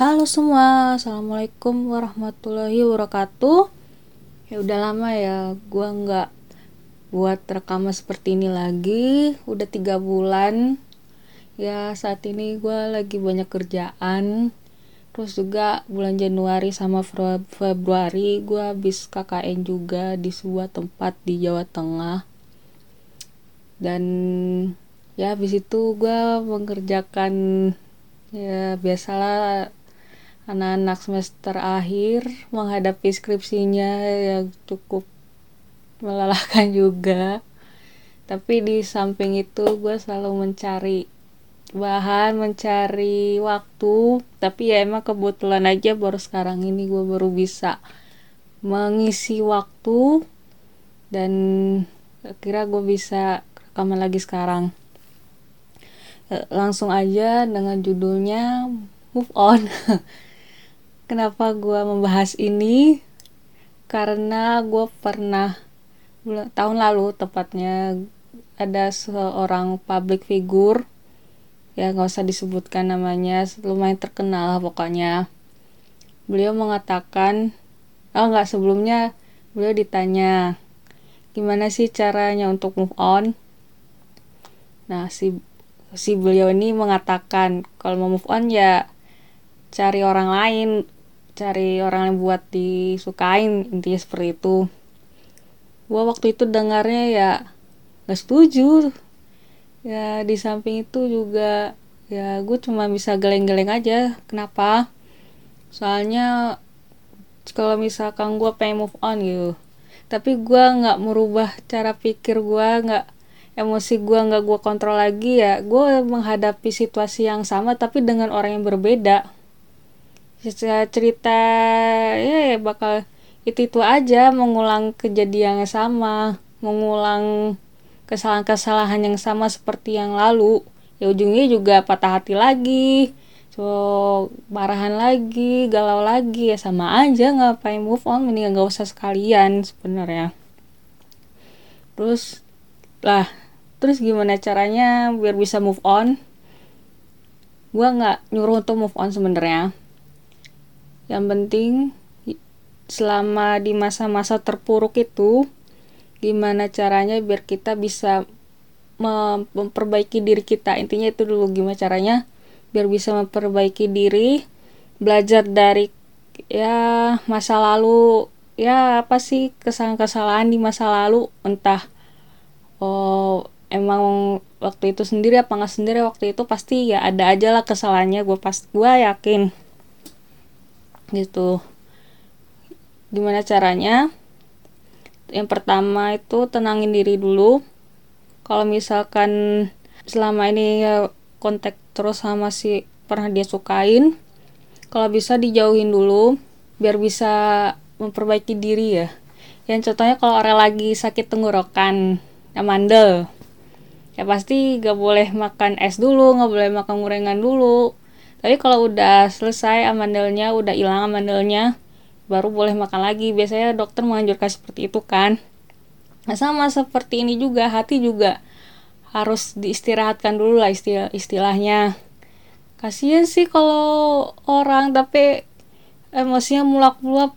Halo semua, assalamualaikum warahmatullahi wabarakatuh. Ya udah lama ya, gua nggak buat rekaman seperti ini lagi. Udah tiga bulan. Ya saat ini gua lagi banyak kerjaan. Terus juga bulan Januari sama Februari gua habis KKN juga di sebuah tempat di Jawa Tengah. Dan ya habis itu gua mengerjakan ya biasalah anak-anak semester akhir menghadapi skripsinya yang cukup melelahkan juga. Tapi di samping itu gue selalu mencari bahan mencari waktu. Tapi ya emang kebetulan aja baru sekarang ini gue baru bisa mengisi waktu dan kira gue bisa rekaman lagi sekarang. E, langsung aja dengan judulnya move on Kenapa gue membahas ini? Karena gue pernah tahun lalu tepatnya ada seorang public figure ya nggak usah disebutkan namanya lumayan terkenal pokoknya. Beliau mengatakan oh nggak sebelumnya beliau ditanya gimana sih caranya untuk move on? Nah si si beliau ini mengatakan kalau mau move on ya cari orang lain cari orang yang buat disukain intinya seperti itu. Gue waktu itu dengarnya ya gak setuju. Ya di samping itu juga ya gue cuma bisa geleng-geleng aja. Kenapa? Soalnya kalau misalkan gue pengen move on gitu tapi gue nggak merubah cara pikir gue nggak emosi gue nggak gue kontrol lagi ya gue menghadapi situasi yang sama tapi dengan orang yang berbeda cerita ya, ya bakal itu itu aja mengulang kejadian yang sama mengulang kesalahan-kesalahan yang sama seperti yang lalu. Ya ujungnya juga patah hati lagi so marahan lagi galau lagi ya sama aja ngapain move on mending nggak usah sekalian sebenarnya. Terus lah terus gimana caranya biar bisa move on? Gue nggak nyuruh untuk move on sebenarnya yang penting selama di masa-masa terpuruk itu gimana caranya biar kita bisa memperbaiki diri kita? Intinya itu dulu gimana caranya biar bisa memperbaiki diri belajar dari ya masa lalu ya apa sih kesalahan-kesalahan di masa lalu? Entah oh emang waktu itu sendiri apa nggak sendiri waktu itu pasti ya ada aja lah kesalahannya gue pas gue yakin gitu. Gimana caranya? Yang pertama itu tenangin diri dulu. Kalau misalkan selama ini ya kontak terus sama si pernah dia sukain kalau bisa dijauhin dulu biar bisa memperbaiki diri ya. Yang contohnya kalau orang lagi sakit tenggorokan ya mandel ya pasti gak boleh makan es dulu gak boleh makan gorengan dulu tapi kalau udah selesai amandelnya udah hilang amandelnya baru boleh makan lagi. Biasanya dokter menganjurkan seperti itu kan. Nah sama seperti ini juga hati juga harus diistirahatkan dulu lah istilah istilahnya. Kasihan sih kalau orang tapi emosinya mulak-mulak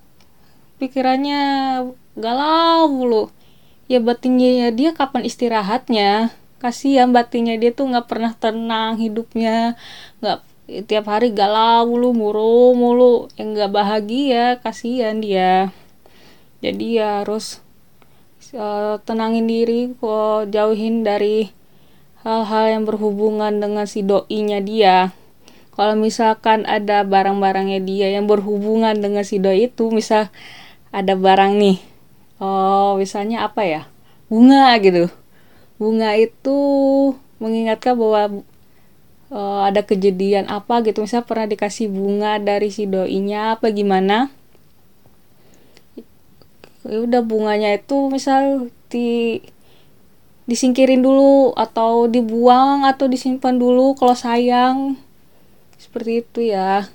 pikirannya galau mulu. Ya batinnya dia kapan istirahatnya? Kasihan batinnya dia tuh nggak pernah tenang hidupnya nggak tiap hari galau mulu mulu mulu. Yang nggak bahagia kasihan dia. Jadi ya harus uh, tenangin diri kok jauhin dari hal-hal yang berhubungan dengan si doinya dia. Kalau misalkan ada barang-barangnya dia yang berhubungan dengan si doi itu misal ada barang nih oh misalnya apa ya? Bunga gitu. Bunga itu mengingatkan bahwa uh, ada kejadian apa gitu? Misalnya pernah dikasih bunga dari si doinya apa gimana? Ya udah bunganya itu misal di disingkirin dulu atau dibuang atau disimpan dulu kalau sayang. Seperti itu ya.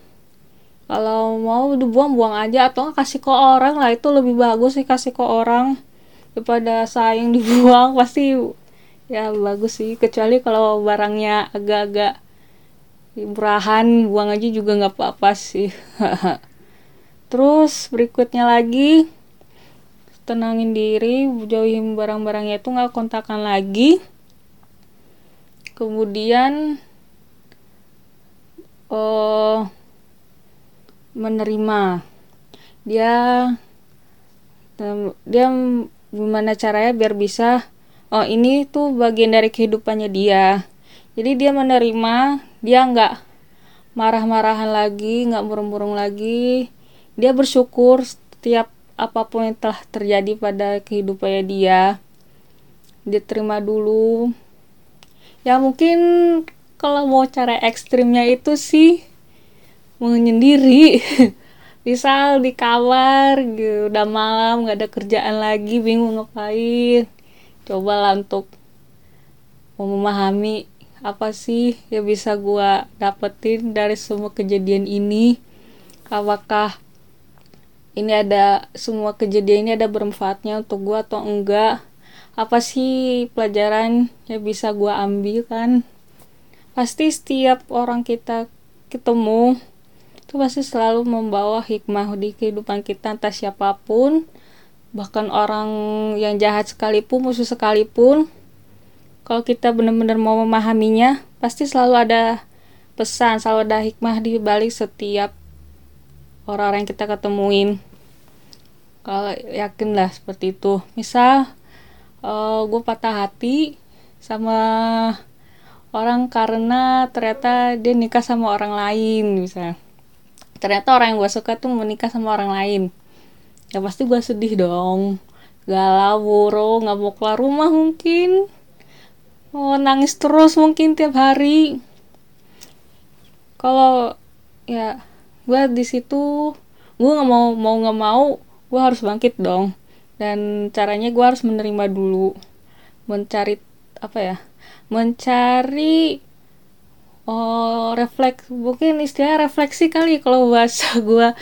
Kalau mau dibuang buang aja atau kasih ke orang lah itu lebih bagus sih kasih ke orang. Daripada sayang dibuang pasti ya bagus sih. Kecuali kalau barangnya agak-agak murahan buang aja juga nggak apa-apa sih. Terus berikutnya lagi tenangin diri jauhin barang-barangnya itu nggak kontakan lagi. Kemudian uh, menerima. Dia dia gimana caranya biar bisa oh ini tuh bagian dari kehidupannya dia jadi dia menerima dia nggak marah-marahan lagi nggak murung-murung lagi. Dia bersyukur setiap apa pun yang telah terjadi pada kehidupannya dia. Dia terima dulu. Ya mungkin kalau mau cara ekstrimnya itu sih menyendiri. Misal di kamar gitu. Udah malam nggak ada kerjaan lagi bingung ngapain. Coba untuk mau memahami apa sih yang bisa gua dapetin dari semua kejadian ini? Apakah ini ada semua kejadian ini ada bermanfaatnya untuk gue atau enggak? Apa sih pelajaran yang bisa gue ambil kan? Pasti setiap orang kita ketemu itu pasti selalu membawa hikmah di kehidupan kita entah siapa pun. Bahkan orang yang jahat sekalipun musuh sekalipun kalau kita benar-benar mau memahaminya pasti selalu ada pesan selalu ada hikmah di balik setiap orang-orang yang kita ketemuin. Kalau yakin lah seperti itu. Misal uh, eh, gue patah hati sama orang karena ternyata dia nikah sama orang lain misalnya. Ternyata orang yang gue suka tuh menikah sama orang lain. Ya pasti gue sedih dong. Galau buru nggak mau keluar rumah mungkin mau nangis terus mungkin tiap hari. Kalau ya gue di situ gue nggak mau mau nggak mau gue harus bangkit dong. Dan caranya gue harus menerima dulu. Mencari apa ya mencari oh refleks mungkin istilah refleksi kali kalau bahasa gue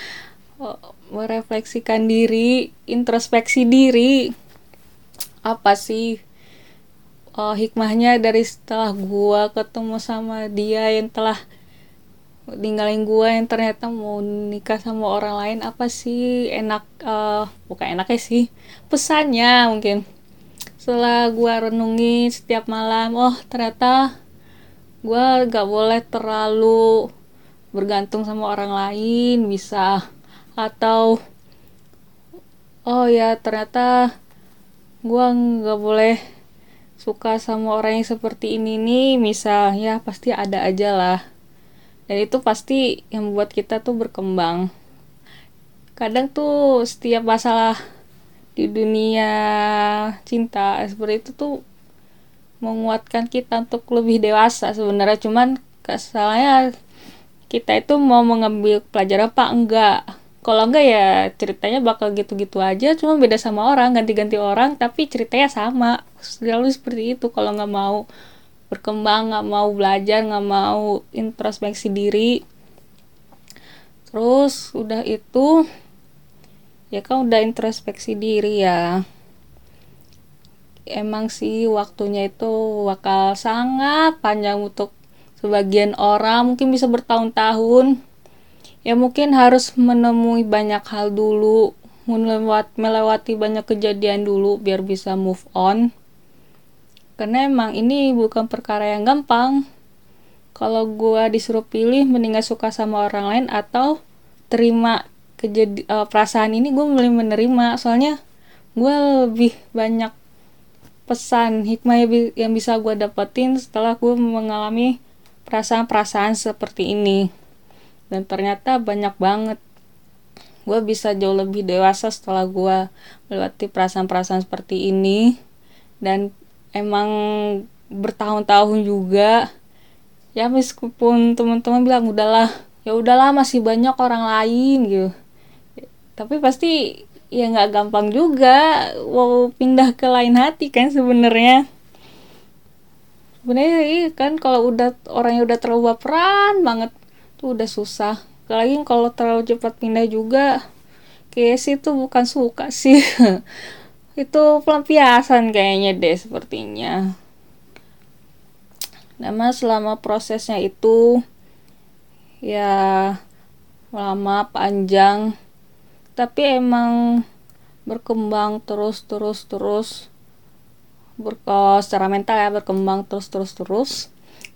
oh, merefleksikan diri introspeksi diri. Apa sih oh, hikmahnya dari setelah gue ketemu sama dia yang telah ninggalin gue yang ternyata mau nikah sama orang lain apa sih enak uh, bukan enaknya sih pesannya mungkin. Setelah gue renungi setiap malam oh ternyata gue gak boleh terlalu bergantung sama orang lain bisa. Atau oh ya ternyata gue nggak boleh suka sama orang yang seperti ini nih misal ya pasti ada aja lah. Dan itu pasti yang membuat kita tuh berkembang. Kadang tuh setiap masalah di dunia cinta seperti itu tuh menguatkan kita untuk lebih dewasa sebenarnya. Cuman kesalnya kita itu mau mengambil pelajaran apa? Enggak. Kalau enggak ya ceritanya bakal gitu-gitu aja. Cuma beda sama orang ganti-ganti orang tapi ceritanya sama selalu seperti itu. Kalau nggak mau berkembang nggak mau belajar nggak mau introspeksi diri terus udah itu ya kan udah introspeksi diri ya. Emang sih waktunya itu bakal sangat panjang untuk sebagian orang mungkin bisa bertahun-tahun. Ya mungkin harus menemui banyak hal dulu melewati, banyak kejadian dulu biar bisa move on karena emang ini bukan perkara yang gampang. Kalau gue disuruh pilih mendingan suka sama orang lain atau terima kejadi uh, perasaan ini gue mulai menerima. Soalnya gue lebih banyak pesan hikmah yang bisa gue dapetin setelah gue mengalami perasaan-perasaan seperti ini. Dan ternyata banyak banget. Gue bisa jauh lebih dewasa setelah gue melewati perasaan-perasaan seperti ini. Dan emang bertahun-tahun juga. Ya meskipun teman-teman bilang udahlah ya udahlah masih banyak orang lain gitu. Tapi pasti ya nggak gampang juga mau pindah ke lain hati kan sebenarnya. Sebenarnya kan kalau udah orangnya udah terlalu baperan banget tuh udah susah. Apalagi kalau terlalu cepat pindah juga kayak sih tuh bukan suka sih itu pelampiasan kayaknya deh sepertinya. Nama selama prosesnya itu ya lama panjang tapi emang berkembang terus terus terus. Berkos secara mental ya berkembang terus terus terus.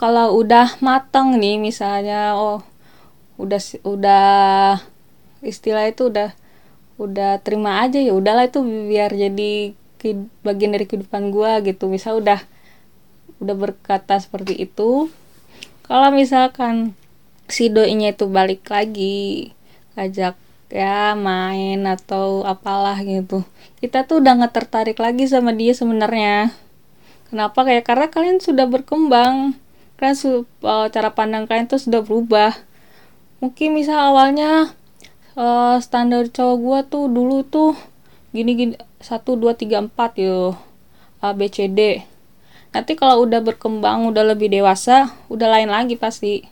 Kalau udah matang nih misalnya oh udah udah istilah itu udah udah terima aja ya udahlah itu biar jadi bagian dari kehidupan gue gitu. Misal udah udah berkata seperti itu kalau misalkan si doinya itu balik lagi ajak ya main atau apalah gitu kita tuh udah nggak tertarik lagi sama dia sebenarnya. Kenapa? Kayak karena kalian sudah berkembang kan su uh, cara pandang kalian tuh sudah berubah. Mungkin misal awalnya uh, standar cowok gua tuh dulu tuh gini gini satu dua tiga empat yo. A B C D. Nanti kalau udah berkembang udah lebih dewasa udah lain lagi pasti.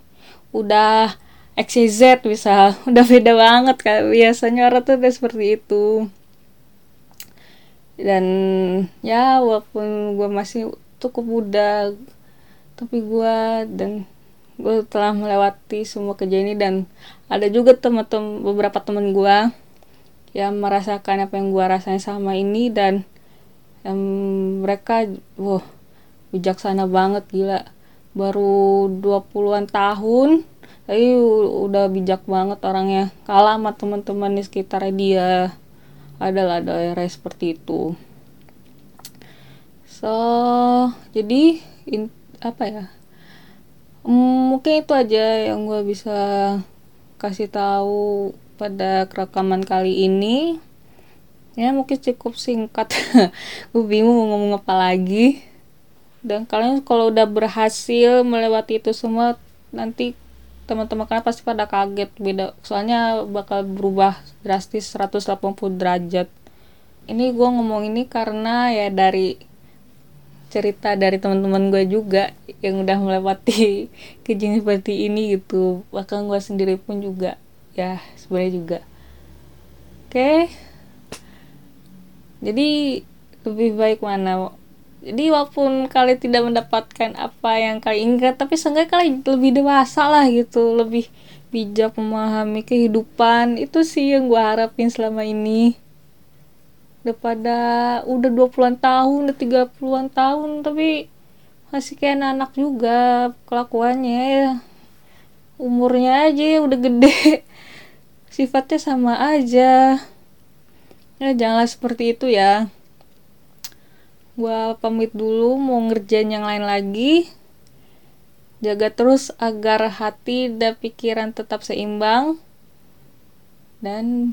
Udah X Y Z bisa. Udah beda banget kan biasanya orang tuh seperti itu. Dan ya walaupun gue masih cukup muda tapi gue dan gue telah melewati semua kejadian ini dan ada juga teman-teman beberapa teman gue yang merasakan apa yang gue rasain sama ini dan yang mereka wah bijaksana banget gila. Baru 20-an tahun tapi udah bijak banget orangnya. Kalah sama teman-teman di sekitar dia. Adalah daerah seperti itu. So jadi in, apa ya mungkin itu aja yang gue bisa kasih tahu pada rekaman kali ini. Ya mungkin cukup singkat. Gue bingung mau ngomong apa lagi. Dan kalian kalau udah berhasil melewati itu semua nanti teman-teman kalian pasti pada kaget. Beda soalnya bakal berubah drastis 180 derajat. Ini gue ngomong ini karena ya dari cerita dari teman-teman gue juga yang udah melewati kejadian seperti ini gitu. Bahkan gue sendiri pun juga ya sebenarnya juga. Oke. Okay. jadi lebih baik mana? Jadi walaupun kalian tidak mendapatkan apa yang kalian ingat tapi seenggaknya kalian lebih dewasa lah gitu. Lebih bijak memahami kehidupan. Itu sih yang gue harapin selama ini daripada udah 20-an tahun udah 30-an tahun tapi masih kayak anak, juga kelakuannya ya. Umurnya aja ya udah gede. Sifatnya sama aja. Ya janganlah seperti itu ya. Gua pamit dulu mau ngerjain yang lain lagi. Jaga terus agar hati dan pikiran tetap seimbang. Dan